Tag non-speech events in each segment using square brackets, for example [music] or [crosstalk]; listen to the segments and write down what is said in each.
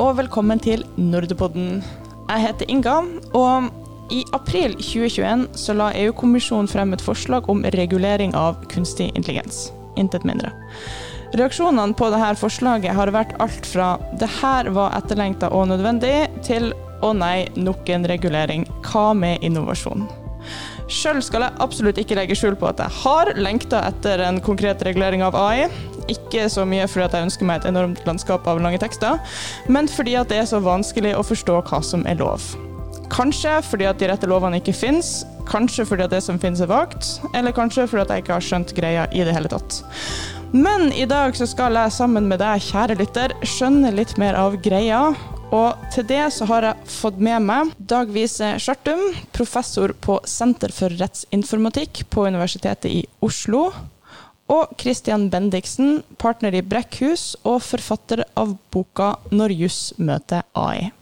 og velkommen til Nordepodden. Jeg heter Inga, og i april 2021 så la EU-kommisjonen frem et forslag om regulering av kunstig intelligens. Intet mindre. Reaksjonene på dette forslaget har vært alt fra 'det her var etterlengta og nødvendig' til 'å nei, nok en regulering'. Hva med innovasjon? Sjøl skal jeg absolutt ikke legge skjul på at jeg har lengta etter en konkret regulering av AI. Ikke så mye fordi at jeg ønsker meg et enormt landskap av lange tekster, men fordi at det er så vanskelig å forstå hva som er lov. Kanskje fordi at de rette lovene ikke fins, kanskje fordi at det som finnes er vagt, eller kanskje fordi at jeg ikke har skjønt greia i det hele tatt. Men i dag så skal jeg sammen med deg, kjære lytter, skjønne litt mer av greia. Og til det så har jeg fått med meg Dag Vise Skjartum, professor på Senter for rettsinformatikk på Universitetet i Oslo. Og Christian Bendiksen, partner i Brekkhus og forfatter av boka 'Når juss møter AI'.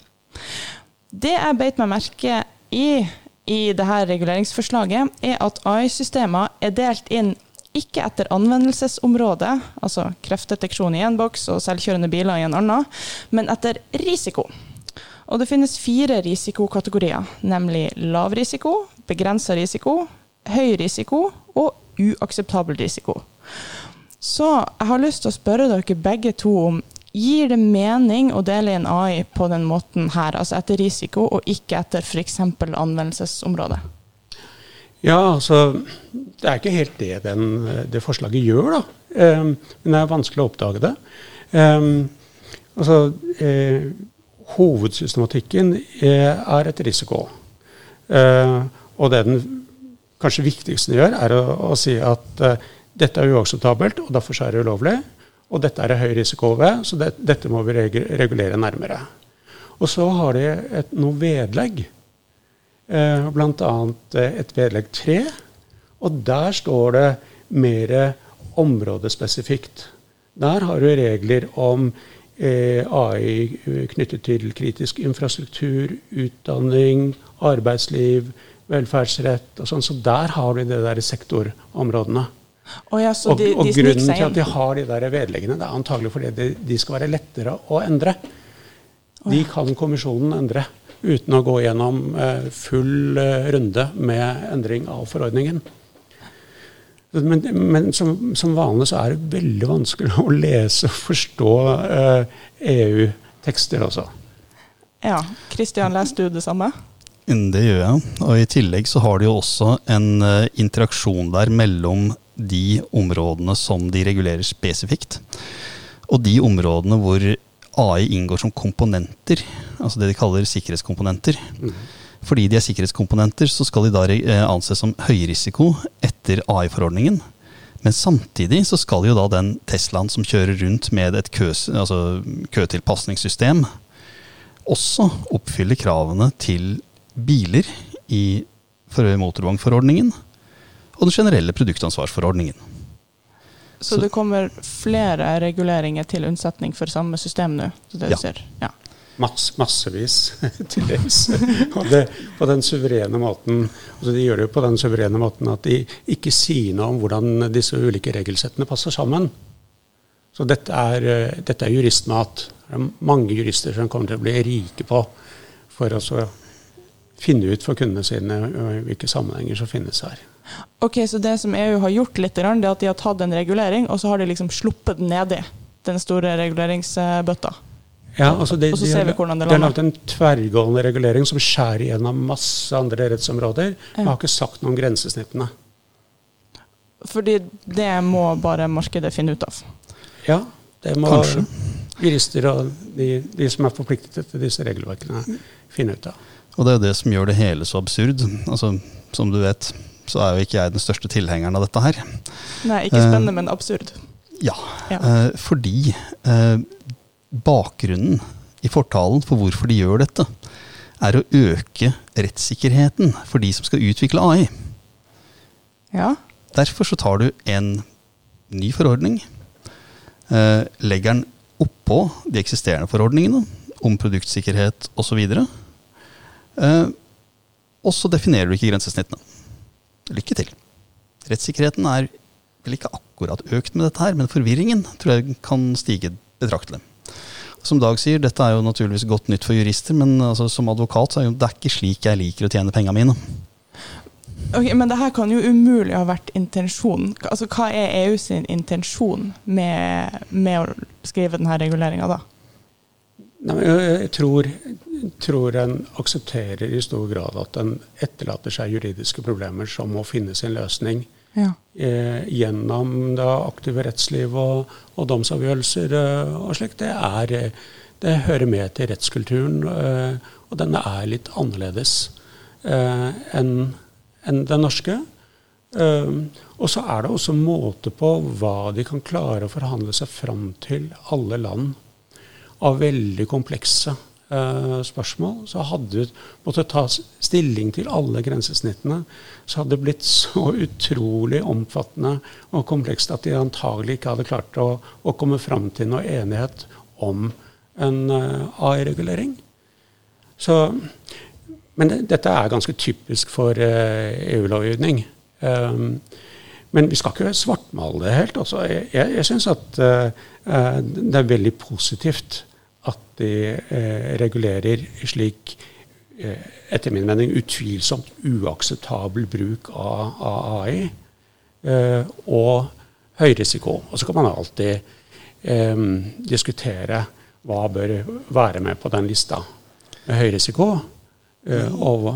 Det jeg beit meg merke i i dette reguleringsforslaget, er at AI-systemer er delt inn ikke etter anvendelsesområde, altså kreftdeteksjon i én boks og selvkjørende biler i en annen, men etter risiko. Og det finnes fire risikokategorier, nemlig lav risiko, begrensa risiko, høy risiko og uakseptabel risiko. Så jeg har lyst til å spørre dere begge to om Gir det mening å dele inn AI på den måten her, altså etter risiko, og ikke etter f.eks. anvendelsesområde? Ja, altså Det er ikke helt det den, det forslaget gjør, da. Um, men det er vanskelig å oppdage det. Um, altså, eh, hovedsystematikken er, er et risiko. Uh, og det den kanskje viktigste den gjør, er å, å si at uh, dette er uakseptabelt, og derfor er det ulovlig. Og dette er det høy risiko ved, så det, dette må vi regulere nærmere. Og så har de et, noe vedlegg, eh, bl.a. et vedlegg 3. Og der står det mer områdespesifikt. Der har du regler om eh, AI knyttet til kritisk infrastruktur, utdanning, arbeidsliv, velferdsrett og sånn. Så der har du de der sektorområdene. Oh ja, og, de, og de grunnen til at de har de der vedleggene, det er antagelig fordi de, de skal være lettere å endre. De kan kommisjonen endre uten å gå gjennom eh, full eh, runde med endring av forordningen. Men, men som, som, vanlig så er det veldig vanskelig å lese og forstå eh, EU-tekster også. Ja. Kristian, leser du det samme? Det gjør jeg. Og i tillegg så har de jo også en uh, interaksjon der mellom de områdene som de regulerer spesifikt, og de områdene hvor AI inngår som komponenter, altså det de kaller sikkerhetskomponenter. Mm. Fordi de er sikkerhetskomponenter, så skal de da eh, anses som høyrisiko etter AI-forordningen. Men samtidig så skal jo da den Teslaen som kjører rundt med et kø, altså køtilpasningssystem, også oppfylle kravene til biler i motorvognforordningen og den generelle produktansvarsforordningen. Så, Så det kommer flere reguleringer til unnsetning for samme system nå? ja. ja. Mass, massevis [laughs] til dels. Og det, på den suverene måten altså De gjør det jo på den suverene måten at de ikke sier noe om hvordan disse ulike regelsettene passer sammen. Så dette er, dette er juristmat. Det er mange jurister som kommer til å bli rike på for å finne ut for kundene sine hvilke sammenhenger som finnes her. Ok, Så det som EU har gjort litt, det er at de har tatt en regulering, og så har de liksom sluppet den nedi den store reguleringsbøtta? Ja, altså de, og så ser vi hvordan det De har en tverrgående regulering som skjærer gjennom masse andre rettsområder. Ja. har ikke sagt noe om grensesnittene. Fordi det må bare markedet finne ut av? Ja, det må Kanskje. jurister og de, de, som er forpliktet til disse regelverkene, finne ut av. Og det er jo det som gjør det hele så absurd. Altså, som du vet, så er jo ikke jeg den største tilhengeren av dette her. Nei, ikke spennende, uh, men absurd. Ja, ja. Uh, fordi uh, bakgrunnen i fortalen for hvorfor de gjør dette, er å øke rettssikkerheten for de som skal utvikle AI. Ja. Derfor så tar du en ny forordning, legger den oppå de eksisterende forordningene om produktsikkerhet osv. Og, og så definerer du ikke grensesnittene. Lykke til. Rettssikkerheten er vel ikke akkurat økt med dette her, men forvirringen tror jeg kan stige betraktelig. som Dag sier, dette er jo naturligvis godt nytt for jurister, men altså, som advokat så er jo, det er ikke slik jeg liker å tjene pengene mine. Ok, Men det her kan jo umulig ha vært intensjonen. Altså, Hva er EU sin intensjon med, med å skrive denne reguleringa, da? Nei, men jeg tror, tror en aksepterer i stor grad at en etterlater seg juridiske problemer som må finne sin løsning Ja. eh, gjennom det aktive rettsliv og, og domsavgjørelser eh, og slikt. Det, er, det hører med til rettskulturen, eh, og den er litt annerledes eh, enn en den norske. Eh, og så er det også måte på hva de kan klare å forhandle seg fram til, alle land, av veldig komplekse eh, spørsmål. Så hadde du måttet ta stilling til alle grensesnittene, så hadde det blitt [laughs] så utrolig omfattende og komplekst at de antagelig ikke hadde klart å, å komme fram til noe enighet om en eh, AI-regulering. Så men det, dette er ganske typisk for eh, EU-lovgivning. Um, men vi skal ikke svartmale det helt. Altså, jeg, jeg syns at eh, eh, det er veldig positivt at de eh, regulerer slik eh, etter min mening utvilsomt uakseptabel bruk av, av AI eh, og høy risiko. Og så kan man alltid eh, diskutere hva bør være med på den lista med høy risiko, eh, og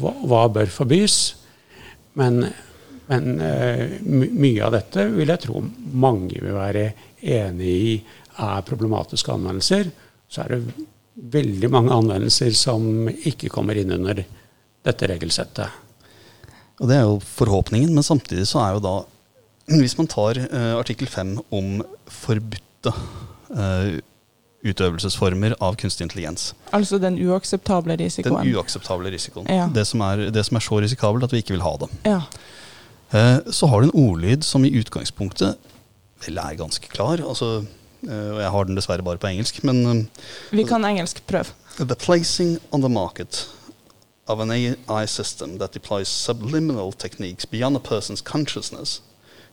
hva, hva, bør forbys. Men, men eh, mye av dette vil jeg tro mange vil være enig i er problematiske anvendelser. Så er det veldig mange anvendelser som ikke kommer inn under dette regelsettet. Og det er jo forhåpningen, men samtidig så er jo da Hvis man tar eh, artikkel 5 om forbudte eh, utøvelsesformer av kunstig intelligens, Altså den uakseptable risikoen? den uakseptable risikoen, Ja. det, som er, det som er så risikabelt at vi ikke vil ha det, ja. eh, så har du en ordlyd som i utgangspunktet vel er ganske klar. Altså, og jeg har den dessverre bare på engelsk, men eh, Vi kan engelsk Prøv. The placing on the market of an AI system that deploys subliminal techniques beyond a person's consciousness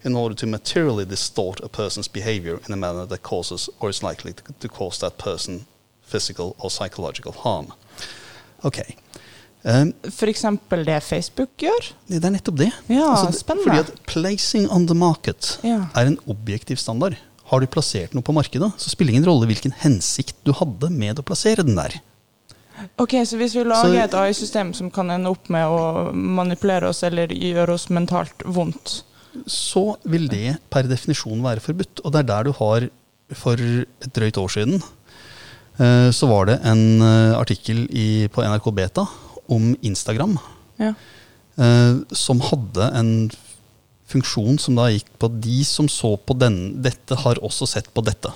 in order to materially distort a person's behavior in a manner that causes or is likely to, to cause that person physical or psychological harm. Ok. Um, For eksempel det Facebook gjør. det er nettopp det. Ja, altså, spennende. Fordi at placing on the market Ja. er en objektiv standard. Har du plassert noe på markedet, så spiller det ingen rolle hvilken hensikt du hadde med å plassere den der. Ok, Så hvis vi lager Så- et AI-system som kan ende opp med å manipulere oss eller gjøre oss mentalt vondt så vil det per definisjon være forbudt. Og det er der du har For et drøyt år siden eh, så var det en eh, artikkel i, på NRK Beta om Instagram Ja. eh, som hadde en funksjon som da gikk på at de som så på den, dette, har også sett på dette.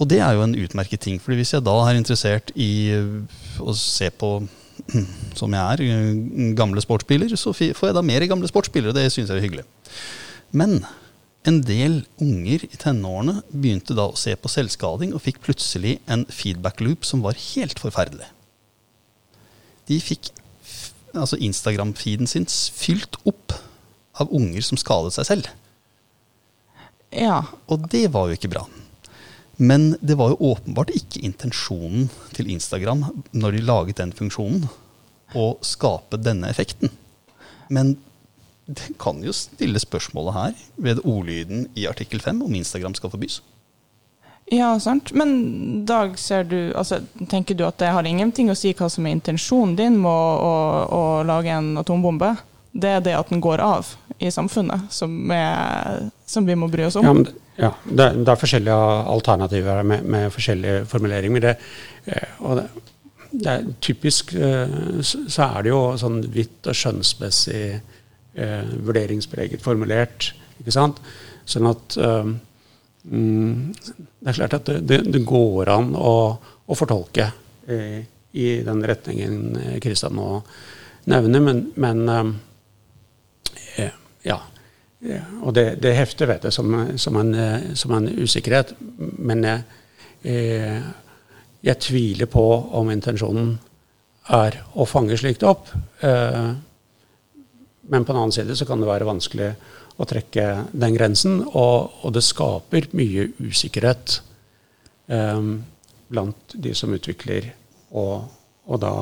Og det er jo en utmerket ting, fordi hvis jeg da er interessert i øh, å se på, [clears throat] som jeg er, øh, gamle sportsbiler, så får jeg da mer gamle sportsbiler, det syns jeg er hyggelig. Men en del unger i tenårene begynte da å se på selvskading og fikk plutselig en feedback loop som var helt forferdelig. De fikk altså Instagram-feeden sin fylt opp av unger som skadet seg selv. Ja. Og det var jo ikke bra. Men det var jo åpenbart ikke intensjonen til Instagram når de laget den funksjonen, å skape denne effekten. Men det kan jo stille spørsmålet her, ved ordlyden i artikkel 5, om Instagram skal forbys. ja, sant. Men Dag, ser du, altså, tenker du at det har ingenting å si hva som er intensjonen din med å, å, å lage en atombombe? Det er det at den går av i samfunnet, som, er, som vi må bry oss om? Ja, det- ja det, er- det er forskjellige alternativer med, med forskjellige formuleringer. Det, eh, og det, er typisk eh, så er det jo sånn hvitt og skjønnsmessig eh, vurderingspreget formulert. ikke sant? Sånn at mm, Det er klart at det, det, går an å, å fortolke eh, i den retningen Kristian nå nevner, men, men eh, ja. Og det, det hefter vet jeg, som, som, en, eh, som en usikkerhet. Men jeg, eh, jeg tviler på om intensjonen er å fange slikt opp. Eh, men på den annen side så kan det være vanskelig å trekke den grensen, og, og det skaper mye usikkerhet eh, blant de som utvikler og, og da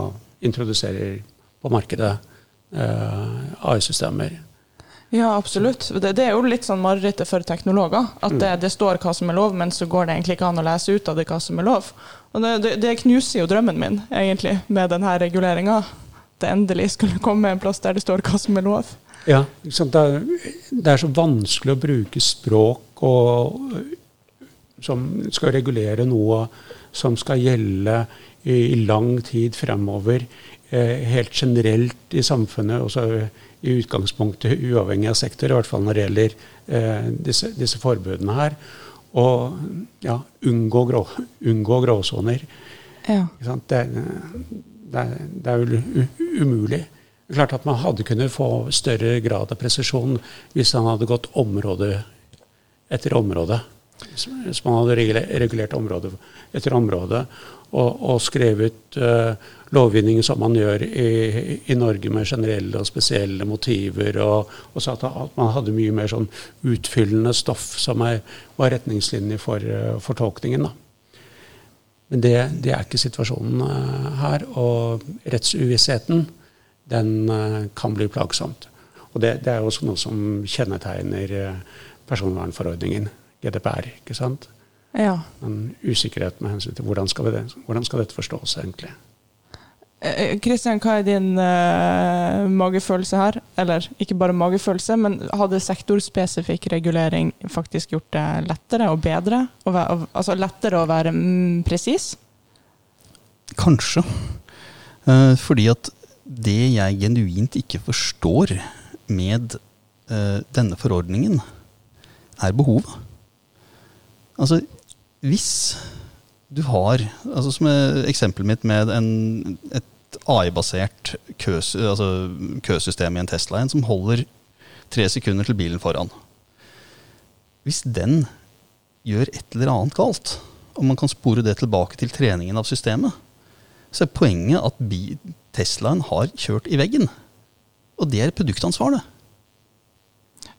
introduserer på markedet eh, AI-systemer. Ja, absolutt. Det, det, er jo litt sånn marerittet for teknologer. At det, det, står hva som er lov, men så går det egentlig ikke an å lese ut av det hva som er lov. Og det, det knuser jo drømmen min, egentlig, med denne reguleringa. Det endelig skulle komme en plass der det står hva som er lov. Ja, det er, det er så vanskelig å bruke språk og, som skal regulere noe som skal gjelde i, i lang tid fremover, eh, helt generelt i samfunnet. Også i utgangspunktet uavhengig av sektor, i hvert fall når det gjelder eh, disse, disse, forbudene her. Og ja, unngå, grå, unngå gråsoner. Ja. Det, det, det, er jo umulig. Klart at Man hadde kunnet få større grad av presisjon hvis han hadde gått område etter område. Hvis man hadde regulert område etter område og, og skrevet uh, lovgivning som man gjør i, i, Norge med generelle og spesielle motiver, og, og at, at, man hadde mye mer sånn utfyllende stoff som er, var retningslinjer for uh, fortolkningen. Da. Men det, det, er ikke situasjonen uh, her. Og rettsuvissheten, den kan bli plagsomt. Og det, det, er også noe som kjennetegner personvernforordningen, GDPR. ikke sant? Ja. Men usikkerhet med hensyn til hvordan skal, det, hvordan skal dette forstås, egentlig. Kristian, eh, hva er din uh, magefølelse her? Eller ikke bare magefølelse, men hadde sektorspesifikk regulering faktisk gjort det lettere og bedre? Og være, altså lettere å være mm, presis? Kanskje. Uh, fordi at det jeg genuint ikke forstår med uh, denne forordningen, er behovet. Altså, hvis du har altså Som eksempelet mitt med en, et AI-basert køs, altså køsystem i en Tesla en som holder tre sekunder til bilen foran. Hvis den gjør et eller annet galt, og man kan spore det tilbake til treningen av systemet, så er poenget at Teslaen har kjørt i veggen. Og det er produktansvar, det.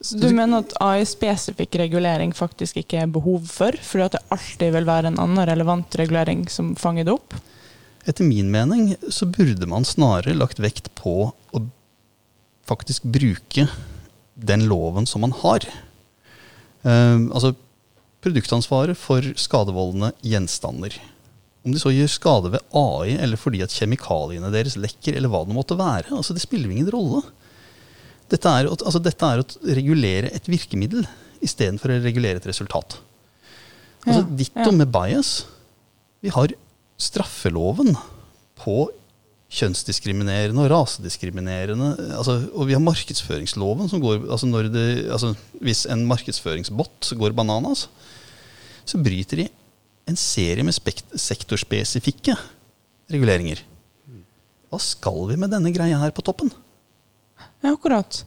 Du mener at AI-spesifikk regulering faktisk ikke er behov for, fordi at det alltid vil være en annen relevant regulering som fanger det opp? Etter min mening så burde man snarere lagt vekt på å faktisk bruke den loven som man har. Uh, altså produktansvaret for skadevoldende gjenstander. Om de så gjør skade ved AI eller fordi at kjemikaliene deres lekker, eller hva det måtte være. altså Det spiller ingen rolle. Dette er, altså dette er å regulere et virkemiddel istedenfor å regulere et resultat. Altså, ja, Ditto ja. med bias. Vi har straffeloven på kjønnsdiskriminerende og rasediskriminerende altså, Og vi har markedsføringsloven som går altså det, altså Hvis en markedsføringsbot går bananas, så bryter de en serie med sektorspesifikke reguleringer. Hva skal vi med denne greia her på toppen? Ja, akkurat.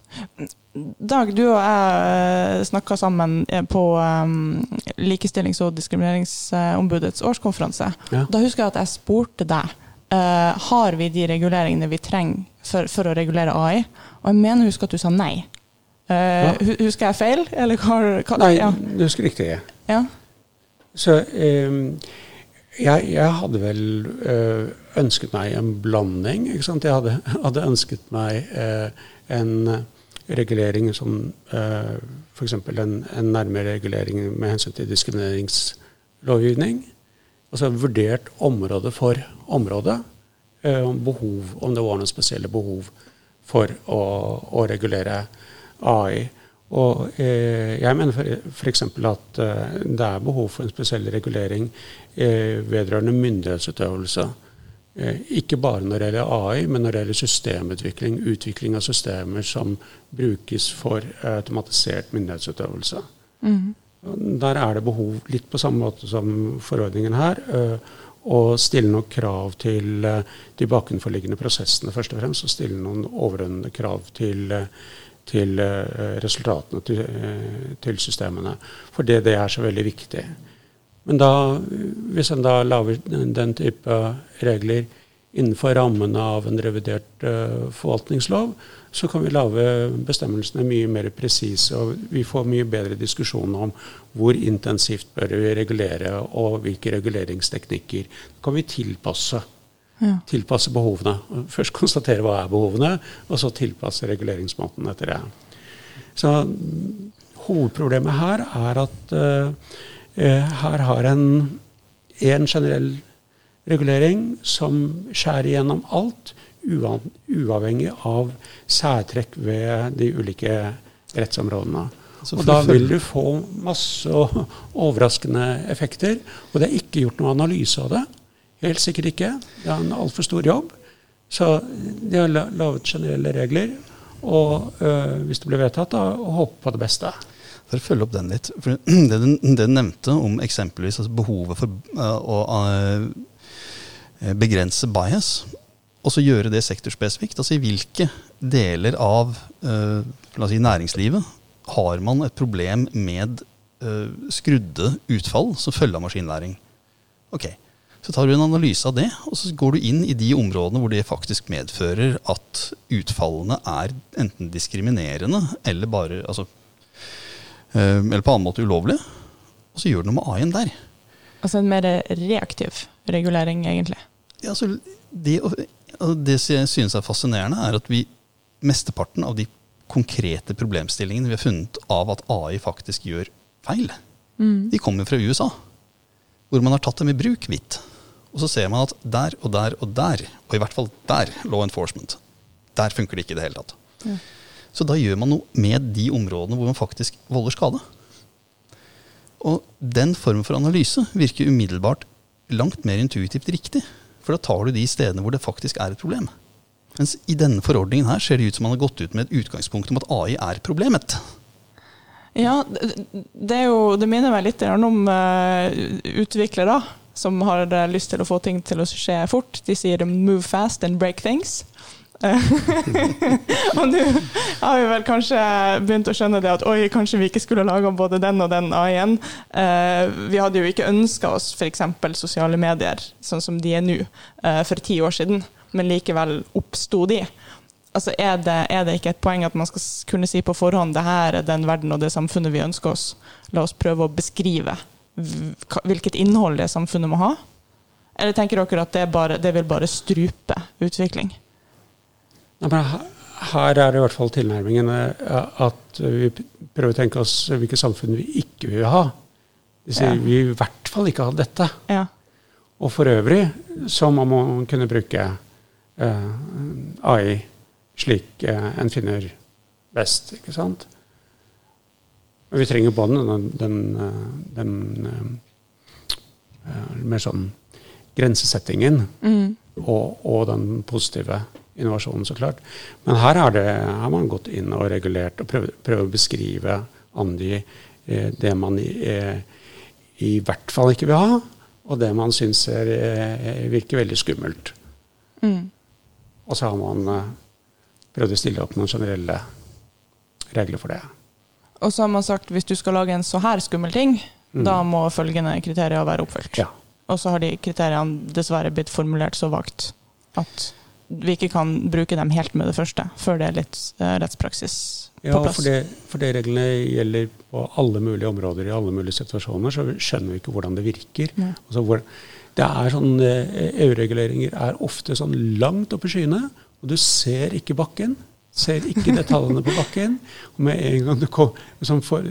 Dag, du og jeg eh, snakka sammen eh, på um, Likestillings- og diskrimineringsombudets årskonferanse. Ja. Da husker jeg at jeg spurte deg uh, har vi de reguleringene vi trenger for, for, å regulere AI. Og jeg mener husker at du sa nei. Uh, ja. Husker jeg feil? Eller hva, hva Nei, ja. du husker riktig. Ja. Så um, jeg, jeg, hadde vel uh, ønsket meg en blanding. Ikke sant? Jeg hadde, hadde, ønsket meg uh, en eh, regulering som uh, f.eks. En, en nærmere regulering med hensyn til diskrimineringslovgivning. Altså vurdert område for område. Uh, behov, om det var noen spesielle behov for å, å regulere AI. Og eh, jeg mener f.eks. at eh, det er behov for en spesiell regulering eh, vedrørende myndighetsutøvelse. Eh, ikke bare når det gjelder AI, men når det gjelder systemutvikling, utvikling av systemer som brukes for automatisert myndighetsutøvelse. Mm. Der er det behov, litt på samme måte som forordningen her, eh, å stille noen krav til eh, de bakenforliggende prosessene, først og fremst. Og stille noen overordnede krav til, til resultatene til, til systemene. for det er så veldig viktig. Men da, hvis en da lager den type regler innenfor rammene av en revidert uh, forvaltningslov, så kan vi lage bestemmelsene mye mer presise, og vi får mye bedre diskusjon om hvor intensivt bør vi regulere, og hvilke reguleringsteknikker kan vi tilpasse. Ja. Tilpasse behovene. Først konstatere hva er behovene, og så tilpasse reguleringsmåten etter det. Så hovedproblemet her er at uh, her har en, en generell regulering som skjærer gjennom alt, uavhengig av særtrekk ved de ulike rettsområdene. Og da vil du få masse overraskende effekter. Og det er ikke gjort noe analyse av det. Helt sikkert ikke. Det er en altfor stor jobb. Så de har laget generelle regler. Og øh, hvis det blir vedtatt, da håpe på det beste. For å følge opp den litt. For [clears throat] det du nevnte om eksempelvis altså behovet for uh, å uh, begrense bias, og så gjøre det sektorspesifikt. Altså i hvilke deler av uh, si næringslivet har man et problem med skrudde utfall som følge av maskinlæring. Ok, Så tar du en analyse av det, og så går du inn i de områdene hvor det faktisk medfører at utfallene er enten diskriminerende eller bare altså, eller på annen måte ulovlig. Og så gjør du noe med A-en der. Altså en mer reaktiv regulering, egentlig? Ja, altså det, det jeg synes er fascinerende, er at vi mesteparten av de konkrete problemstillingene vi har funnet av at AI faktisk gjør feil, mm. de kommer fra USA. Hvor man har tatt dem i bruk hvitt. Og så ser man at der og der og der, og i hvert fall der, law enforcement, der funker det ikke i det hele tatt. Ja. Så da gjør man noe med de områdene hvor man faktisk volder skade. Og den formen for analyse virker umiddelbart langt mer intuitivt riktig. For da tar du de stedene hvor det faktisk er et problem. Mens i denne forordningen her ser det ut som man har gått ut med et utgangspunkt om at AI er problemet. Ja, det, jo, det minner meg litt om uh, utviklere som har uh, lyst til å få ting til å skje fort. De sier 'move fast and break things'. [laughs] og nå har vi vel kanskje begynt å skjønne det at oi, kanskje vi ikke skulle laga både den og den AI-en. Eh, vi hadde jo ikke ønska oss f.eks. sosiale medier sånn som de er nå, eh, for ti år siden men likevel oppsto de. Altså er det, er det, ikke et poeng at man skal kunne si på forhånd det her er den verden og det samfunnet vi ønsker oss? La oss prøve å beskrive hvilket innhold det samfunnet må ha? Eller tenker dere at det, bare, det vil bare strupe utvikling? Ja, her er det i hvert fall tilnærmingen eh, at vi prøver å tenke oss hvilket samfunn vi ikke vil ha. Sier ja. vi i hvert fall ikke ha dette. Ja. Og for øvrig så må man kunne bruke Eh, AI slik eh, en finner best. ikke sant? Og vi trenger både den, den, den, den eh, mer sånn grensesettingen mm. og, og, den positive innovasjonen, så klart. Men her har, man gått inn og regulert og prøvd, å beskrive, angi, eh, det man i, i, hvert fall ikke vil ha, og det man syns virker veldig skummelt. Mm. Og så har man uh, prøvd å stille opp noen generelle regler for det. Og så har man sagt hvis du skal lage en så her skummel ting, mm. da må følgende kriterier være oppfylt. Ja. Og så har de kriteriene dessverre blitt formulert så vagt at vi ikke kan bruke dem helt med det første, før det er litt uh, rettspraksis ja, på plass. Ja, for det reglene gjelder på alle mulige områder i alle mulige situasjoner, så skjønner vi ikke hvordan det virker. Ja. Altså, hvor, det er sånn, eh, EU-reguleringer er ofte sånn langt oppe i skyene, og du ser ikke bakken. Ser ikke detaljene på bakken. Og med en gang du kommer, sånn for,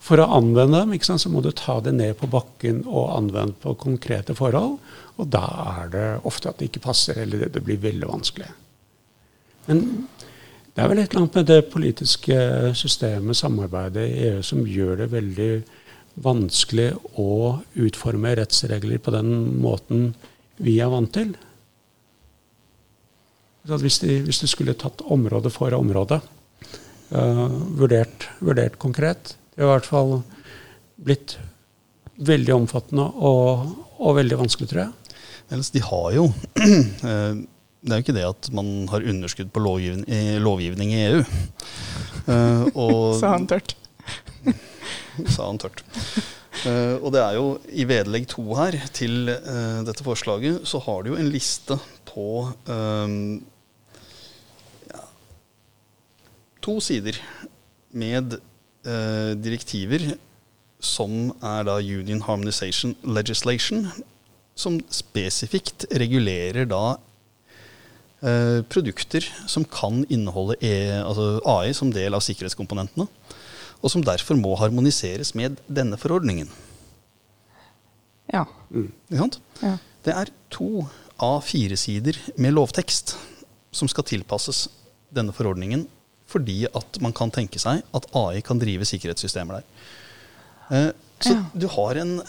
for, å anvende dem, sant, så må du ta det ned på bakken og anvende på konkrete forhold. Og da er det ofte at det ikke passer, eller det, blir veldig vanskelig. Men det er vel et eller annet med det politiske systemet, samarbeidet i EU, som gjør det veldig vanskelig å utforme rettsregler på den måten vi er vant til. Hvis, de, hvis, du skulle tatt område for område, uh, vurdert, vurdert, konkret i hvert fall blitt veldig omfattende og, og veldig vanskelig, tror jeg. Ellers, de har jo [clears throat] eh, Det er jo ikke det at man har underskudd på lovgivning, lovgivning i EU. Uh, [laughs] Sa han tørt. [laughs] sa han tørt. Uh, og det er jo i vedlegg to her til uh, dette forslaget, så har du jo en liste på um, ja, to sider med uh, direktiver som er da Union Harmonization Legislation, som spesifikt regulerer da uh, produkter som kan inneholde e, altså AI som del av sikkerhetskomponentene, og som derfor må harmoniseres med denne forordningen. Ja. Ikke sant? ja. Det er to av fire sider med lovtekst som skal tilpasses denne forordningen, fordi at man kan tenke seg at AI kan drive sikkerhetssystemer der. Eh, så Ja. du har en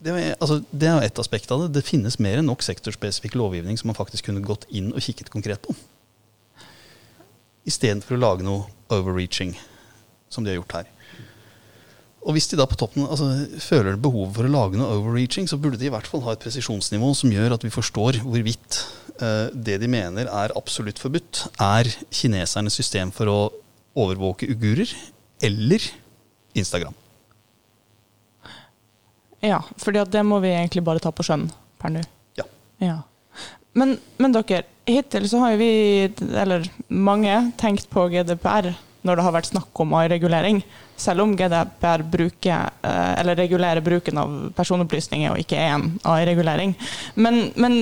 det er, altså, det er ett aspekt av det. Det finnes mer enn nok sektorspesifikk lovgivning som man faktisk kunne gått inn og kikket konkret på. Istedenfor å lage noe overreaching, som de har gjort her. Og hvis de da på toppen altså, føler behov for å lage noe overreaching, så burde de i hvert fall ha et presisjonsnivå som gjør at vi forstår hvorvidt eh, det de mener er absolutt forbudt, er kinesernes system for å overvåke ugurer eller Instagram. ja. for det må vi egentlig bare ta på skjønn per nå. Ja. Ja. Men, men dere, hittil så har jo vi, eller mange, tenkt på GDPR når det har vært snakk om AI-regulering. Selv om GDPR bruker, eh, regulerer bruken av personopplysninger og ikke er en AI-regulering. Men, men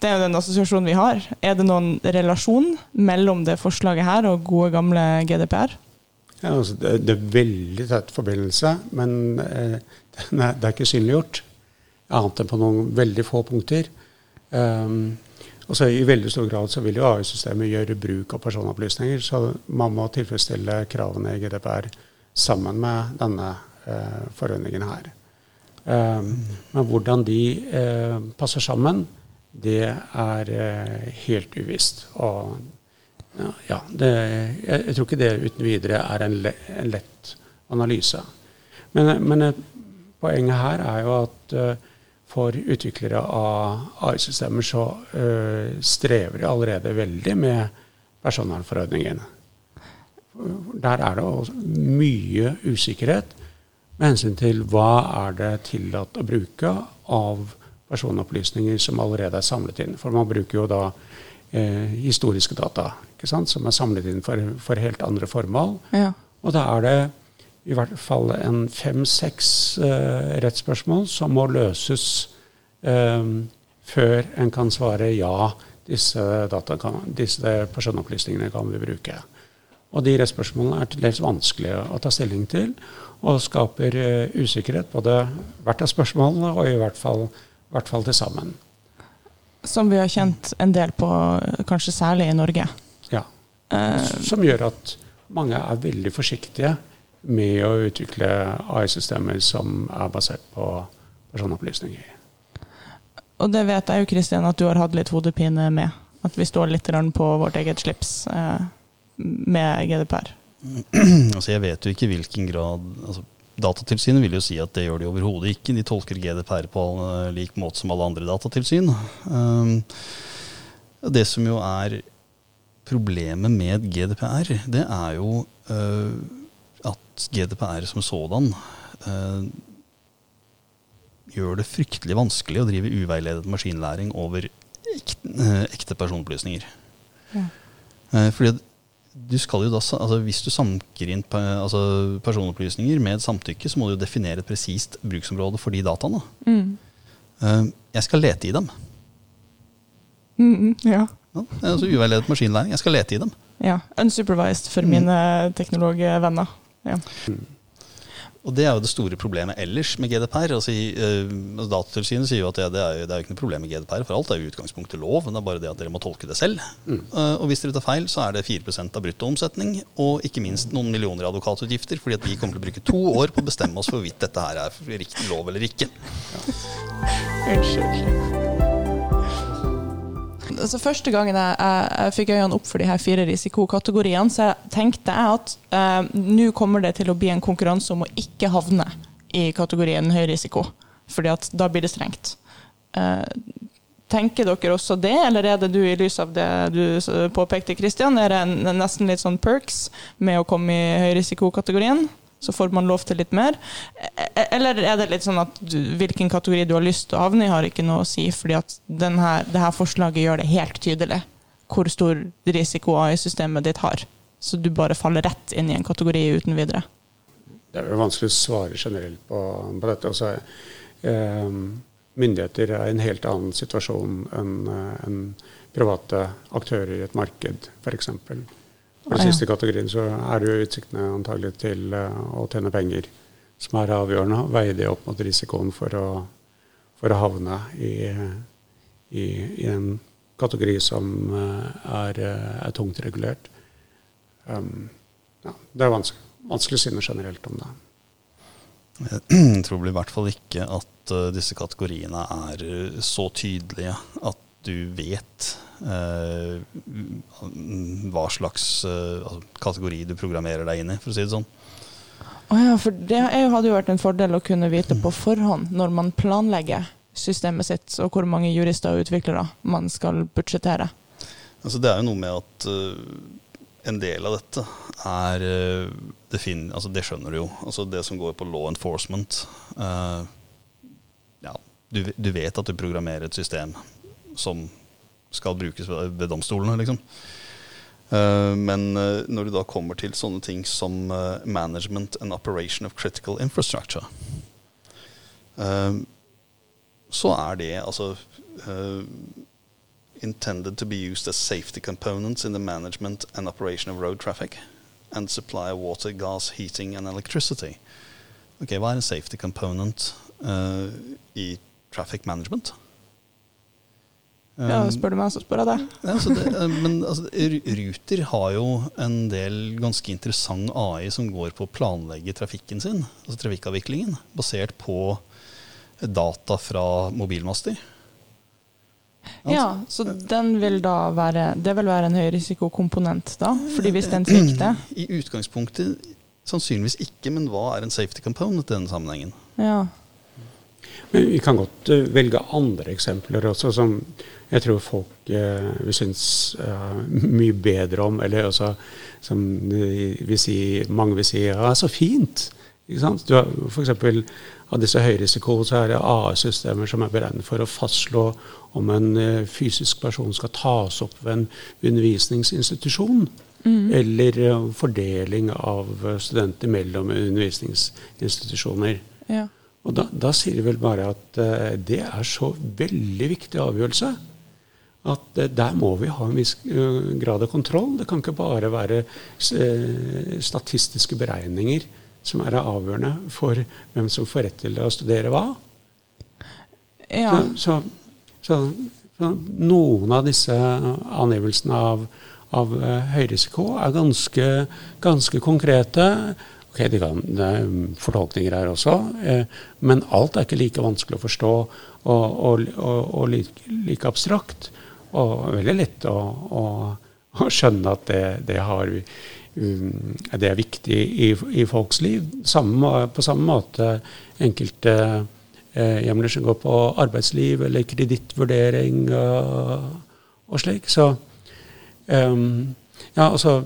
det er jo den assosiasjonen vi har. Er det noen relasjon mellom det forslaget her og gode, gamle GDPR? Ja, altså det, det er veldig tett forbindelse, men eh, det, er, det er ikke synliggjort. Annet enn på noen veldig få punkter. Um, og så I veldig stor grad så vil jo AI-systemet gjøre bruk av personopplysninger, så man må tilfredsstille kravene i GDPR sammen med denne eh, forordningen her. Um, men hvordan de eh, passer sammen, det er eh, helt uvisst. Og ja, det, jeg, jeg tror ikke det uten videre er en, le, en lett analyse. Men, men poenget her er jo at uh, for utviklere av AI-systemer så uh, strever de allerede veldig med personvernforordningen. Der er det også mye usikkerhet med hensyn til hva er det tillatt å bruke av personopplysninger som allerede er samlet inn. For man bruker jo da eh, historiske data som er samlet inn for, for helt andre formål. Ja. Og da er det i hvert fall en fem-seks eh, rettsspørsmål som må løses eh, før en kan svare ja, disse, data kan, disse personopplysningene kan vi bruke. Og de rettsspørsmålene er til dels vanskelige å ta stilling til, og skaper eh, usikkerhet både hvert av spørsmålene og i hvert fall, i hvert fall til sammen. Som vi har kjent en del på, kanskje særlig i Norge. Ja. Eh, Som gjør at mange er veldig forsiktige med å utvikle AI-systemer som er basert på personopplysninger. og det vet jeg jo, Kristian, at du har hatt litt hodepine med. At vi står litt på vårt eget slips eh, med GDPR. [clears throat] Altså Jeg vet jo ikke i hvilken grad altså Datatilsynet vil jo si at det gjør de overhodet ikke. De tolker GDPR på uh, lik måte som alle andre datatilsyn. Um, det som jo er problemet med GDPR, det er jo uh, at GDPR som sådan eh, gjør det fryktelig vanskelig å drive uveiledet maskinlæring over ekte, uh, ekte personopplysninger. Ja. Eh, fordi du skal jo da, altså Hvis du sanker inn pe- altså personopplysninger med samtykke, så må du jo definere et presist bruksområde for de dataene. Mm. Uh, jeg skal lete i dem. Mm, mm, ja. Ja, altså Uveiledet maskinlæring. Jeg skal lete i dem. ja. Unsupervised for Mm. mine teknologvenner. Ja. Og det er jo det store problemet ellers med GDPR. Altså, eh, altså Datatilsynet sier jo at det, det, er jo, det er jo ikke noe problem med GDPR, for alt er jo utgangspunktet lov. Men det er bare det at dere må tolke det selv. Eh, og hvis dere tar feil, så er det 4% av bruttoomsetning, og ikke minst noen millioner i advokatutgifter, fordi at vi kommer til å bruke to år på å bestemme oss for hvorvidt dette her er riktig lov eller ikke. Ja. Unnskyld. Altså, første gangen jeg, jeg, jeg fikk øynene opp for de her fire risikokategoriene, så jeg tenkte jeg at eh, nå kommer det til å bli en konkurranse om å ikke havne i kategorien høy risiko, fordi at da blir det strengt. Eh, tenker dere også det, eller er det du i lys av det du påpekte, Kristian, er det en, nesten litt sånn perks med å komme i høyrisikokategorien? Så får man lov til litt mer? E- Eller er det litt sånn at du, hvilken kategori du har lyst til å havne i, har ikke noe å si, fordi at her, det her forslaget gjør det helt tydelig hvor stor risiko AI-systemet ditt har. Så du bare faller rett inn i en kategori uten videre. Det er jo vanskelig å svare generelt på, på dette. Også, eh, myndigheter er i en helt annen situasjon enn en private aktører i et marked, f.eks. For Ah, den ja. siste kategorien så er det jo utsiktene antagelig til eh, å tjene penger som er avgjørende. Veie det opp mot risikoen for å, for å havne i, i, i en kategori som eh, er, eh, er tungt regulert. Um, ja, det er vanskelig, vanskelig å si noe generelt om det. Jeg tror i hvert fall ikke at disse kategoriene er så tydelige at du vet hva slags eh, altså, kategori du programmerer deg inn i, for å si det sånn. Å ja, for det hadde jo vært en fordel å kunne vite på forhånd når man planlegger systemet sitt, og hvor mange jurister og utviklere man skal budsjettere. Altså, det er jo noe med at uh, en del av dette er uh, det, fin altså, det skjønner du jo. Altså, det som går på law enforcement. uh, ja, du, du vet at du programmerer et system som skal brukes ved, domstolene, liksom. Eh, men eh, når du da kommer til sånne ting som eh, management and operation of critical infrastructure, så er det altså intended to be used as safety components in the management and operation of road traffic and supply of water, gas, heating and electricity. Ok, Hva er en safety component uh, i traffic management? Ja, Um, spør du meg, så spør jeg deg. ja, altså det, eh, men altså, Ruter har jo en del ganske interessant AI som går på å planlegge trafikken sin, altså trafikkavviklingen, basert på data fra mobilmaster. Ja, så den vil da være Det vil være en høyrisikokomponent, da? Fordi hvis den svikter [clears throat] I utgangspunktet sannsynligvis ikke, men hva er en safety component i denne sammenhengen? Ja. Men vi kan godt eh, velge andre eksempler også, som jeg tror folk eh, vil synes eh, mye bedre om. Eller også som vi vil si, mange vil si ja, så fint. Ikke sant? Du har F.eks. av disse høyrisiko så er det AS-systemer som er beregnet for å fastslå om en eh, fysisk person skal tas opp ved en undervisningsinstitusjon. Eller eh, fordeling av eh, studenter mellom undervisningsinstitusjoner. ja. Og da, da sier de vel bare at uh, det er så veldig viktig avgjørelse at uh, der må vi ha en viss eh, grad av kontroll. Det kan ikke bare være statistiske beregninger som er avgjørende for hvem som får rett til å studere hva. ja. Så, så, så, så noen av disse angivelsene av, av høyrisiko er ganske, ganske konkrete. Ok, det, kan, det er fortolkninger her også, eh, men alt er ikke like vanskelig å forstå og, og, og, og like, like abstrakt. Og veldig lett å, å, å skjønne at det, det, har, um, det er viktig i, i folks liv. Samme, på samme måte enkelte eh, hjemler som går på arbeidsliv eller kredittvurdering og slik. Så um, ja, altså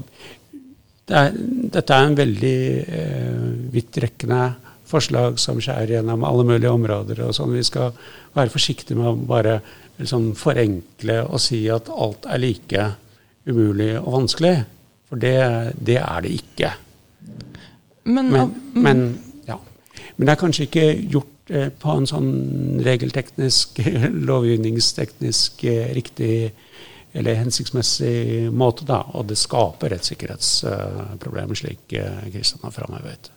det er, Dette er en veldig eh, vidtrekkende forslag som skjærer gjennom alle mulige områder. og sånn. Vi skal være forsiktige med å bare liksom, forenkle og si at alt er like umulig og vanskelig. For det, det er det ikke. Men, Men, men, ja. men det er kanskje ikke gjort eh, på en sånn regelteknisk, [laughs] lovgivningsteknisk eh, riktig eller hensiktsmessig måte, da. Og det skaper rettssikkerhetsproblemer, slik eh, Kristian har framhevet.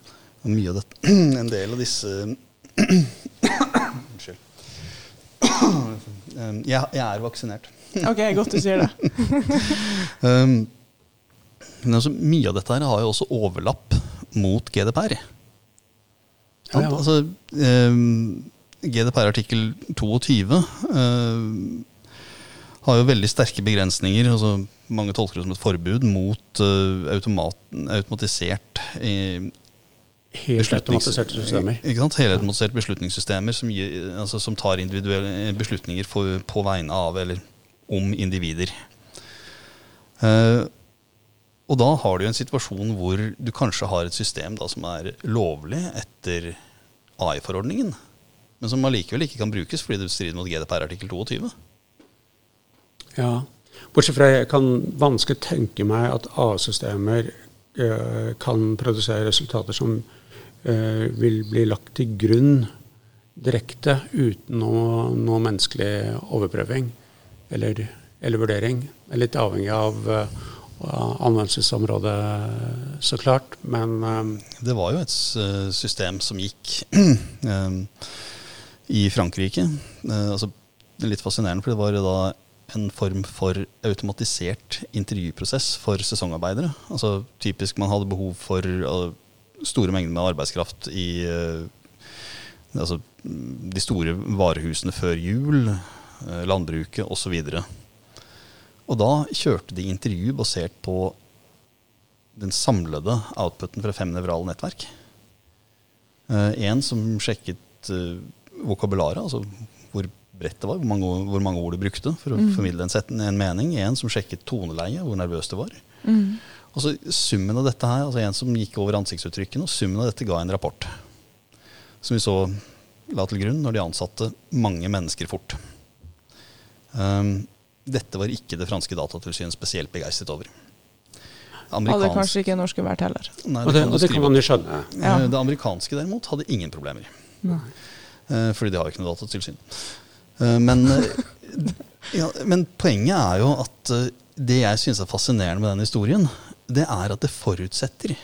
Mye av dette, [clears throat] en del av disse [clears throat] Unnskyld. Jeg, jeg er vaksinert. OK, godt du sier det. [laughs] Um, men altså, mye av dette her har jo også overlapp mot GDPR. Ja, ja. Altså, um, GDPR artikkel 22 um, har jo veldig sterke begrensninger. Altså, mange tolker det som et forbud mot uh, automat, automatisert eh, Helt automatiserte systemer. Ikke sant? Helautomatiserte beslutningssystemer som, gir, altså, som tar individuelle beslutninger for, på vegne av eller om individer. Uh, Og da har du en situasjon hvor du kanskje har et system da, som er lovlig etter AI-forordningen, men som allikevel ikke kan brukes fordi det strider mot GDPR artikkel 22. Ja. Bortsett fra jeg kan vanskelig tenke meg at A-systemer uh, kan produsere resultater som uh, vil bli lagt til grunn direkte uten noe, noe menneskelig overprøving eller, eller, vurdering. Det er litt avhengig av uh, anvendelsesområdet, så klart, men Det var jo et system som gikk [clears throat] i Frankrike. altså litt fascinerende, for det var da en form for automatisert intervjuprosess for sesongarbeidere. Altså Typisk man hadde behov for uh, store mengder med arbeidskraft i uh, altså, de store varehusene før jul, uh, landbruket osv. Og, og da kjørte de intervju basert på den samlede outputen fra fem nevrale nettverk. En som sjekket vokabularet, altså det var, hvor mange, hvor mange, ord du brukte for å mm. formidle en, en, mening. En som sjekket toneleie, hvor nervøs det var. Mm. Og så summen av dette her, altså En som gikk over ansiktsuttrykkene, og summen av dette ga en rapport. Som vi så la til grunn når de ansatte mange mennesker fort. Um, dette var ikke det franske datatilsynet spesielt begeistret over. Hadde kanskje ikke norske vært heller. Nei, det, og, det, det kan man jo skjønne. Ja. Det amerikanske derimot hadde ingen problemer. Nei. Uh, fordi de har jo ikke noe datatilsyn. Eh, men, eh, ja, men, poenget er jo at eh, det jeg syns er fascinerende med den historien, det er at det forutsetter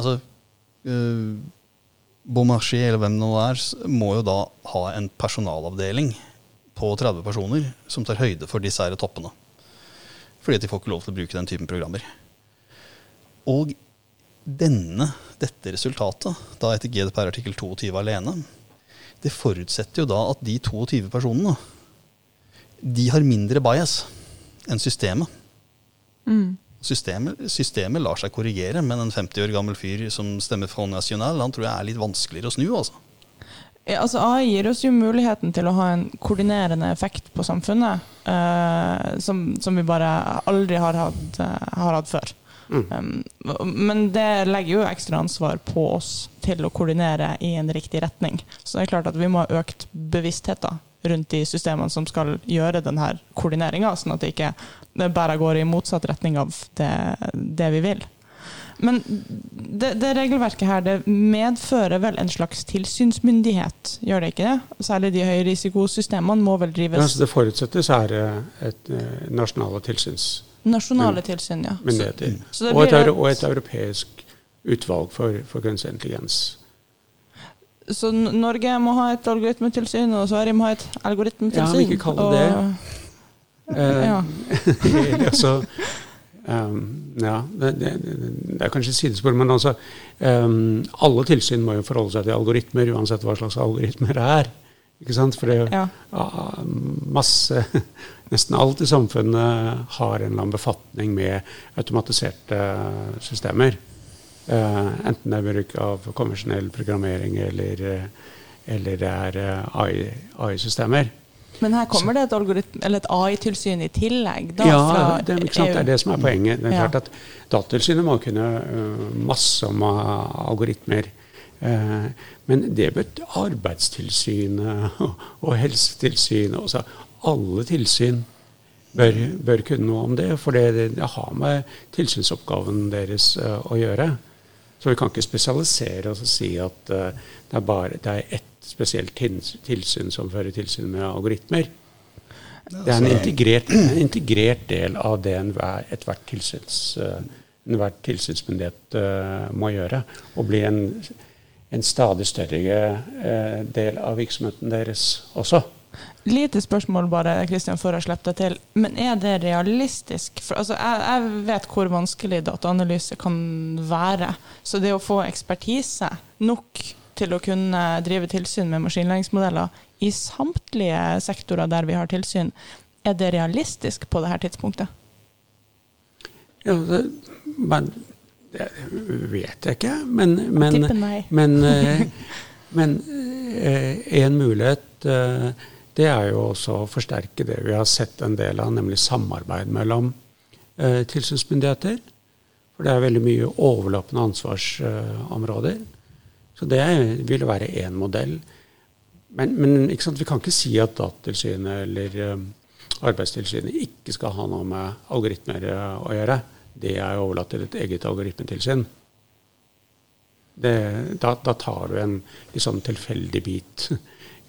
Altså uh, Beaumarchais, eller hvem det nå er, må jo da ha en personalavdeling på 30 personer som tar høyde for disse her toppene. Fordi de får ikke lov til å bruke den typen programmer. Og denne, dette resultatet, da etter GDPR artikkel 22 alene, det forutsetter jo da at de 22 personene de har mindre bias enn systemet. Mm. Systemet, systemet, lar seg korrigere, men en 50 år gammel fyr som stemmer Front National, han tror jeg er litt vanskeligere å snu. altså. Ja, altså AI gir oss jo muligheten til å ha en koordinerende effekt på samfunnet, uh, som, som, vi bare aldri har hatt, uh, har hatt før. Mm. Um, men det legger jo ekstra ansvar på oss til å koordinere i en riktig retning. Så det er klart at vi må ha økt bevissthet rundt de systemene som skal gjøre denne koordineringa, sånn at det ikke bare går i motsatt retning av det, det vi vil. Men det, det, regelverket her det medfører vel en slags tilsynsmyndighet, gjør det ikke det? Særlig de høyrisikosystemene må vel drives ja, altså Det forutsettes er et, et eh, nasjonale tilsyns Nasjonale tilsyn, ja. Myndigheter. Så, så og, et, og, et, europeisk utvalg for, for kunstig intelligens. Så Norge må ha et algoritmetilsyn, og Sverige må ha et algoritmetilsyn? Ja, vi ikke kalle det og, [laughs] det. ja. altså, um, ja, det, det, det, er kanskje sidespor, men altså um, Alle tilsyn må jo forholde seg til algoritmer, uansett hva slags algoritmer det er. Ikke sant? For det ja. masse [laughs] Nesten alt i samfunnet har en eller annen befatning med automatiserte systemer. Uh, enten det er bruk av konvensjonell programmering eller, eller det er eh, AI-systemer. Men her kommer det et, et AI-tilsyn i tillegg? Da, ja, det, det, er det som er poenget. Det er klart at Datatilsynet må kunne masse om algoritmer. Eh, men det bør Arbeidstilsynet [laughs] og Helsetilsynet også, Alle tilsyn bør, bør, kunne noe om det, for det, det har med tilsynsoppgaven deres uh, å gjøre. Så vi kan ikke spesialisere oss og si at uh, det, er bare, det er ett spesielt tilsyn som fører tilsyn med algoritmer. Det er en integrert, en integrert del av det ethvert tilsyns, enhver tilsynsmyndighet må gjøre. Og bli en en stadig større eh, del av virksomheten deres også. Lite spørsmål bare, Kristian, før jeg slipper deg til. Men er det realistisk? For, altså, jeg, jeg, vet hvor vanskelig dataanalyse kan være. Så det å få ekspertise nok til å kunne drive tilsyn med maskinlæringsmodeller i samtlige sektorer der vi har tilsyn, er det realistisk på dette tidspunktet? Ja, det, men det vet jeg ikke, men, men, men, eh, men eh, en mulighet eh, det er jo også å forsterke det vi har sett en del av, nemlig samarbeid mellom tilsynsmyndigheter. For det er veldig mye overlappende ansvarsområder. Så det vil være én modell. Men, men vi kan ikke si at Datatilsynet eller Arbeidstilsynet ikke skal ha noe med algoritmer å gjøre. Det er overlatt til et eget algoritmetilsyn. Det, da, da, tar du en litt sånn tilfeldig bit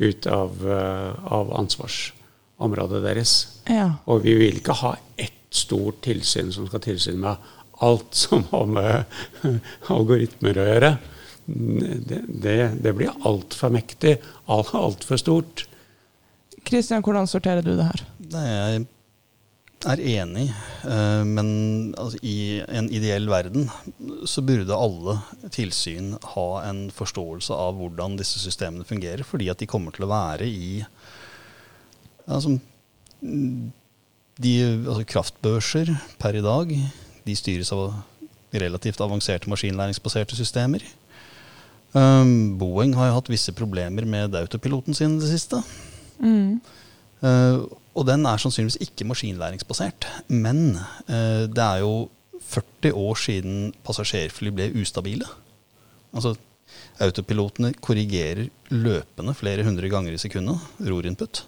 ut av, uh, av ansvarsområdet deres. Ja. Og vi vil ikke ha ett stort tilsyn som skal tilsyne med alt som har med [laughs] algoritmer å gjøre det, det, det blir altfor mektig, altfor stort. Kristian, hvordan sorterer du det her? Nei, jeg er enig, eh, men altså, i en ideell verden så burde alle tilsyn ha en forståelse av hvordan disse systemene fungerer, fordi at de kommer til å være i altså, de, altså kraftbørser per i dag de styres av relativt avanserte maskinlæringsbaserte systemer. Um, Boeing har jo hatt visse problemer med autopiloten sin i det siste. Mm. Uh, og den er sannsynligvis ikke maskinlæringsbasert. Men eh, det er jo 40 år siden passasjerfly ble ustabile. Altså, Autopilotene korrigerer løpende flere hundre ganger i sekundet rorinput.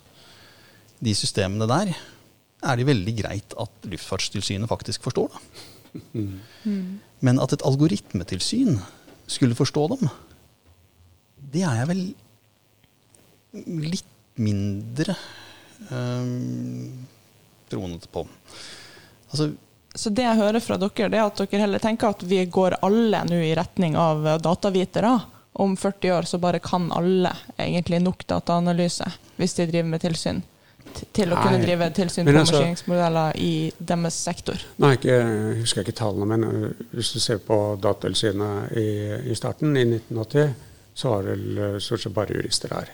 De systemene der er det veldig greit at Luftfartstilsynet faktisk forstår. Da. Mm. Men at et algoritmetilsyn skulle forstå dem, det er jeg vel litt mindre troende på. Altså, så det jeg hører fra dere, det er at dere heller tenker at vi går alle nå i retning av datavitere. Om 40 år så bare kan alle egentlig nok dataanalyse hvis de driver med tilsyn. Til å Nei, kunne drive tilsyn på altså, maskineringsmodeller i deres sektor. Nei, husker jeg ikke tallene, men øh, hvis du ser på Datatilsynet i, i starten, i 1980 så var det vel eh, stort sett bare jurister her.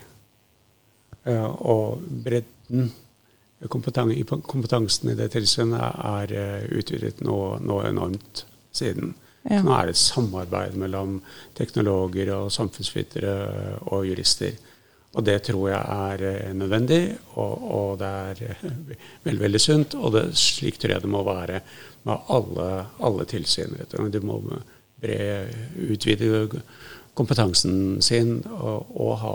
Og bredden kompetansen i det tilsynet er eh, utvidet noe, noe enormt siden. Ja. Nå er det et samarbeid mellom teknologer og samfunnsvitere og jurister. Og det tror jeg er eh, nødvendig, og, og det er veldig, veldig sunt. Og det, slik tror jeg det må være med alle, alle tilsyn. Du må bre, utvide kompetansen sin, og, og ha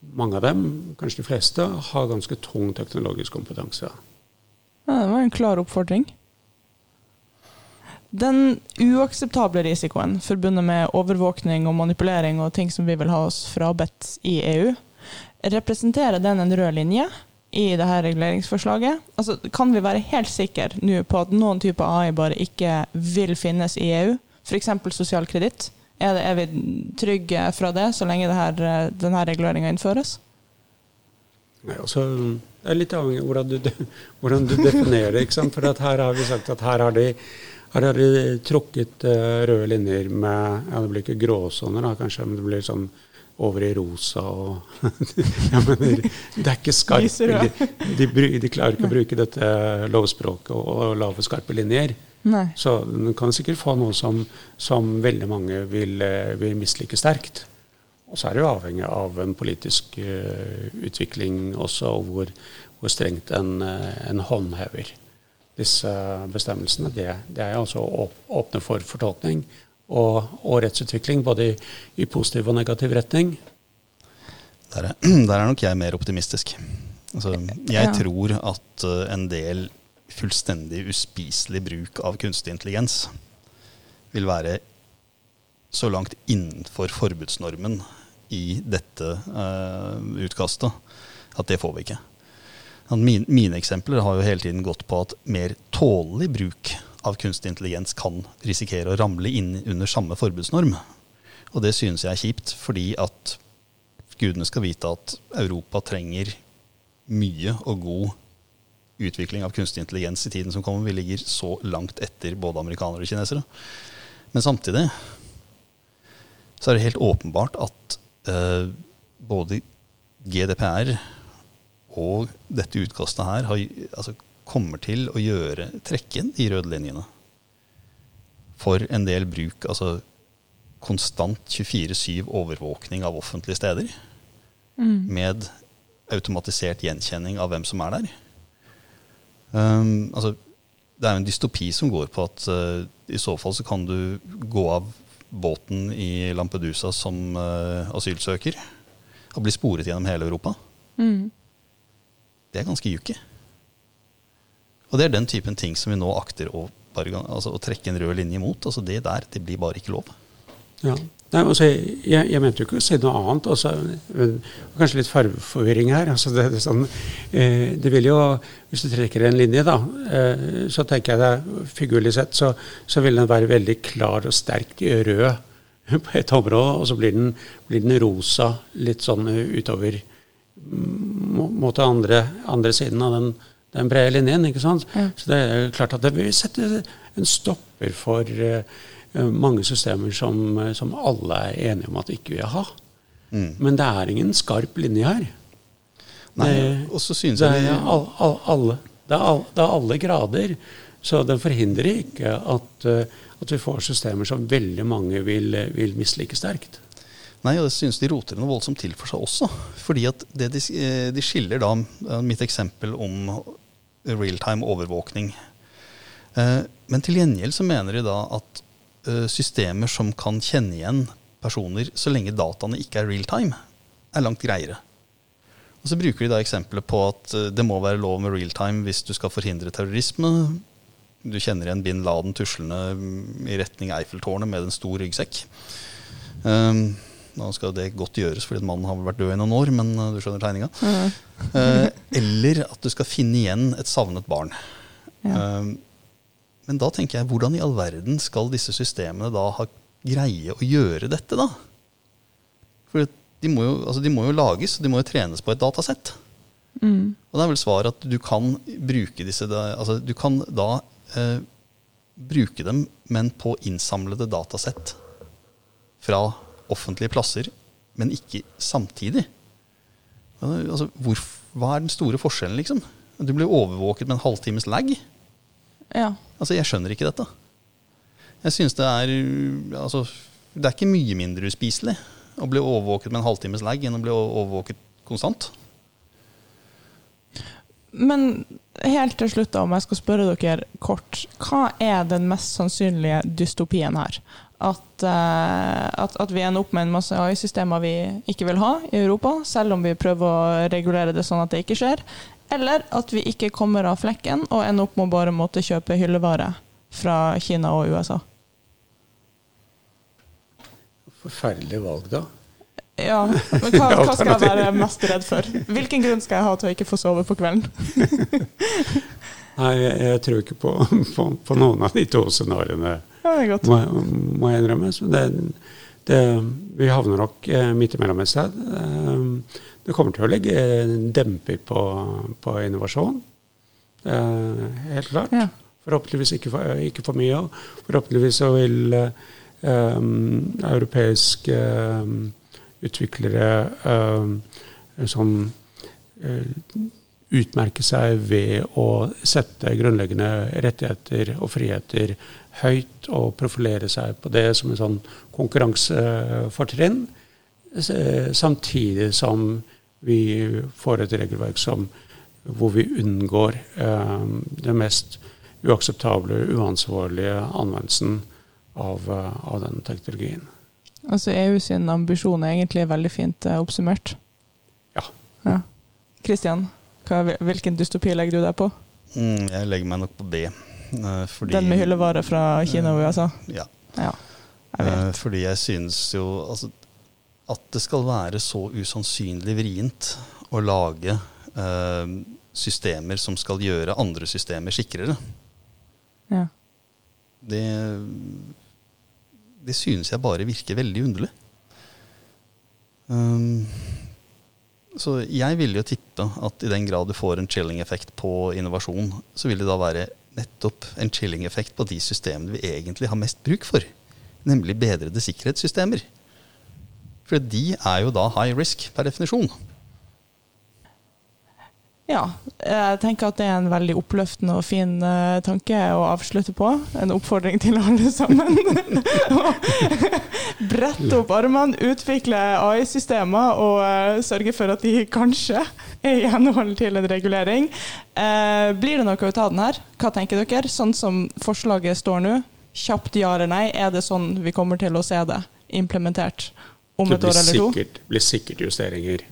mange av dem, kanskje de fleste, har ganske tung teknologisk kompetanse. Ja, det var en klar oppfordring. Den uakseptable risikoen forbundet med overvåkning og manipulering og ting som vi vil ha oss frabedt i EU, representerer den en rød linje i dette reguleringsforslaget? Altså, kan vi være helt sikre nå på at noen typer AI bare ikke vil finnes i EU? F.eks. sosial kreditt? Er, det, er, vi trygge fra det, så lenge det denne reguleringa innføres? Nei, altså, Det er litt avhengig av hvordan du, hvordan du definerer det. For her har vi sagt at her har de, her har de trukket uh, røde linjer med ja, Det blir ikke gråsoner, da, kanskje, men det blir sånn over i rosa og [laughs] Jeg mener, det er ikke skarpe de, de, de, klarer ikke å bruke dette lovspråket og, og lave skarpe linjer. Nei. Så den kan sikkert få noe som, som veldig mange vil, eh, vil, mislike sterkt. Og så er det jo avhengig av en politisk uh, utvikling også, og hvor, hvor strengt en, uh, en, håndhever disse bestemmelsene. Det, det er altså å åpne for fortolkning og, og rettsutvikling, både i, i, positiv og negativ retning. Der er, [clears throat] der er nok jeg mer optimistisk. Altså, jeg ja. tror at en del fullstendig uspiselig bruk av kunstig intelligens vil være så langt innenfor forbudsnormen i dette uh, utkastet at det får vi ikke. Mine, mine, eksempler har jo hele tiden gått på at mer tålelig bruk av kunstig intelligens kan risikere å ramle inn under samme forbudsnorm. Og det synes jeg er kjipt, fordi at gudene skal vite at Europa trenger mye og god utvikling av kunstig intelligens i tiden som kommer. Vi ligger så langt etter både amerikanere og kinesere. Men samtidig så er det helt åpenbart at eh, både GDPR og dette utkastet her har, altså, kommer til å gjøre trekke inn de røde linjene for en del bruk. Altså konstant 24-7 overvåkning av offentlige steder. Mm. Med automatisert gjenkjenning av hvem som er der. Um, altså, det er jo en dystopi som går på at uh, i så fall så kan du gå av båten i Lampedusa som uh, asylsøker og bli sporet gjennom hele Europa. Mm. Det er ganske jukke. Og det er den typen ting som vi nå akter å, bare, altså, å trekke en rød linje mot. Altså det der, det blir bare ikke lov. Ja. Nei, altså, jeg, jeg, mente jo ikke å si noe annet. Også, kanskje litt fargeforvirring her. Altså, det, det, sånn, eh, det, vil jo, Hvis du trekker en linje, da, eh, så tenker jeg det figurlig sett, så, så, vil den være veldig klar og sterkt rød [laughs] på et område, og så blir den, blir den rosa litt sånn utover mot den andre, andre siden av den, den brede linjen. ikke sant? Ja. Så det er klart at det vil sette en stopper for uh, mange systemer som, som, alle er enige om at ikke vil ha. Mm. Men det er ingen skarp linje her. Nei, synes det, er all, all, alle, det, er all, det er alle grader. Så den forhindrer ikke at, uh, at vi får systemer som veldig mange vil, vil mislike sterkt. Nei, og det synes de roter noe voldsomt til for seg også. Fordi at det de, eh, de skiller da mitt eksempel om realtime overvåkning. Eh, men til gjengjeld så mener de da at eh, systemer som kan kjenne igjen personer så lenge dataene ikke er real time, er langt greiere. Og så bruker de da eksempelet på at det må være lov med real time hvis du skal forhindre terrorisme. Du kjenner igjen bin Laden tuslende i retning Eiffeltårnet med en stor ryggsekk. Um, nå skal det godt gjøres fordi mannen har vært død i noen år, men uh, du skjønner tegninga. Mm. uh, eller at du skal finne igjen et savnet barn. Ja. Uh, men da tenker jeg, hvordan i all verden skal disse systemene da ha greie å gjøre dette, da? For de må jo, altså de må jo lages, de må jo trenes på et datasett. Mm. Og det er vel svaret at du kan bruke disse altså Du kan da eh, bruke dem, men på innsamlede datasett fra offentlige plasser, men ikke samtidig. Altså, hvor, hva er den store forskjellen, liksom? Du blir overvåket med en halvtimes lag. Ja. Altså, jeg skjønner ikke dette. Jeg synes det er altså, Det er ikke mye mindre uspiselig å bli overvåket med en halvtimes lag enn å bli overvåket konstant. Men helt til slutt, da, om jeg skal spørre dere kort. Hva er den mest sannsynlige dystopien her? at, uh, at, at, vi ender opp med en masse AI-systemer vi ikke vil ha i Europa, selv om vi prøver å regulere det sånn at det ikke skjer. Eller at vi ikke kommer av flekken og ender opp med å bare måtte kjøpe hyllevare fra Kina og USA. Forferdelig valg, da. Ja, men hva, [laughs] hva, skal jeg være mest redd for? Hvilken grunn skal jeg ha til å ikke få sove på kvelden? [laughs] Nei, jeg, jeg, tror ikke på, [laughs] på, på noen av de to scenarioene ja, må, må, jeg innrømme. Det, det, vi havner nok eh, midt imellom et sted. Eh, det kommer til å legge demper på, på innovasjon. Eh, helt klart. Ja. Forhåpentligvis ikke for, ikke for mye. Forhåpentligvis så vil eh, europeiske eh, utviklere um, som uh, utmerke seg ved å sette grunnleggende rettigheter og friheter høyt og profilere seg på det som en sånn konkurransefortrinn, samtidig som vi får et regelverk som, hvor vi unngår eh, den mest uakseptable, uansvarlige anvendelsen av, uh, av den teknologien. Altså EU sin ambisjon er egentlig veldig fint eh, oppsummert? Ja. ja. Christian, hva, hvilken dystopi legger du deg på? Mm, jeg legger meg nok på B. Eh, fordi, Den med hyllevare fra Kina og USA? Ja. ja jeg eh, fordi jeg synes jo altså, at det skal være så usannsynlig vrient å lage eh, systemer som skal gjøre andre systemer sikrere. Ja. Det, det synes jeg bare virker veldig underlig. Um, så jeg ville jo tippe at i den grad du får en chilling-effekt på innovasjon, så vil det da være nettopp en chilling-effekt på de systemene vi egentlig har mest bruk for. Nemlig bedrede sikkerhetssystemer. For de er jo da high risk per definisjon. Ja, jeg tenker at det er en veldig oppløftende og fin uh, tanke å avslutte på. En oppfordring til alle sammen. [laughs] Brette opp armene, utvikle AI-systemer og uh, sørge for at de kanskje er i henhold til en regulering. Uh, blir det noe ut av den her? Hva tenker dere? Sånn som forslaget står nå, kjapt ja eller nei, er det sånn vi kommer til å se det implementert om et år eller to? Det blir sikkert justeringer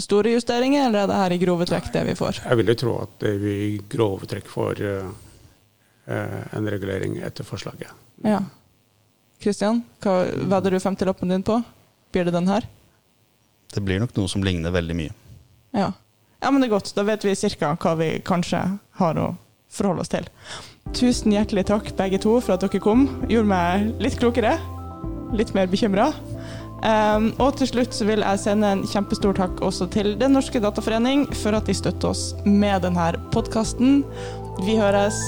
store justeringer, eller er det her i grove trekk det vi får? Jeg vil jo tro at vi i grove trekk får uh, en regulering etter forslaget. Ja. Kristian, hva vedder du 50-lappen din på? Blir det den her? Det blir nok noe som ligner veldig mye. Ja. ja, men det er godt. Da vet vi ca. hva vi kanskje har å forholde oss til. Tusen hjertelig takk begge to for at dere kom. Gjorde meg litt klokere. Litt mer bekymra. Um, og til slutt så vil jeg sende en kjempestor takk også til Den norske dataforening for at de støtter oss med denne podkasten. Vi høres.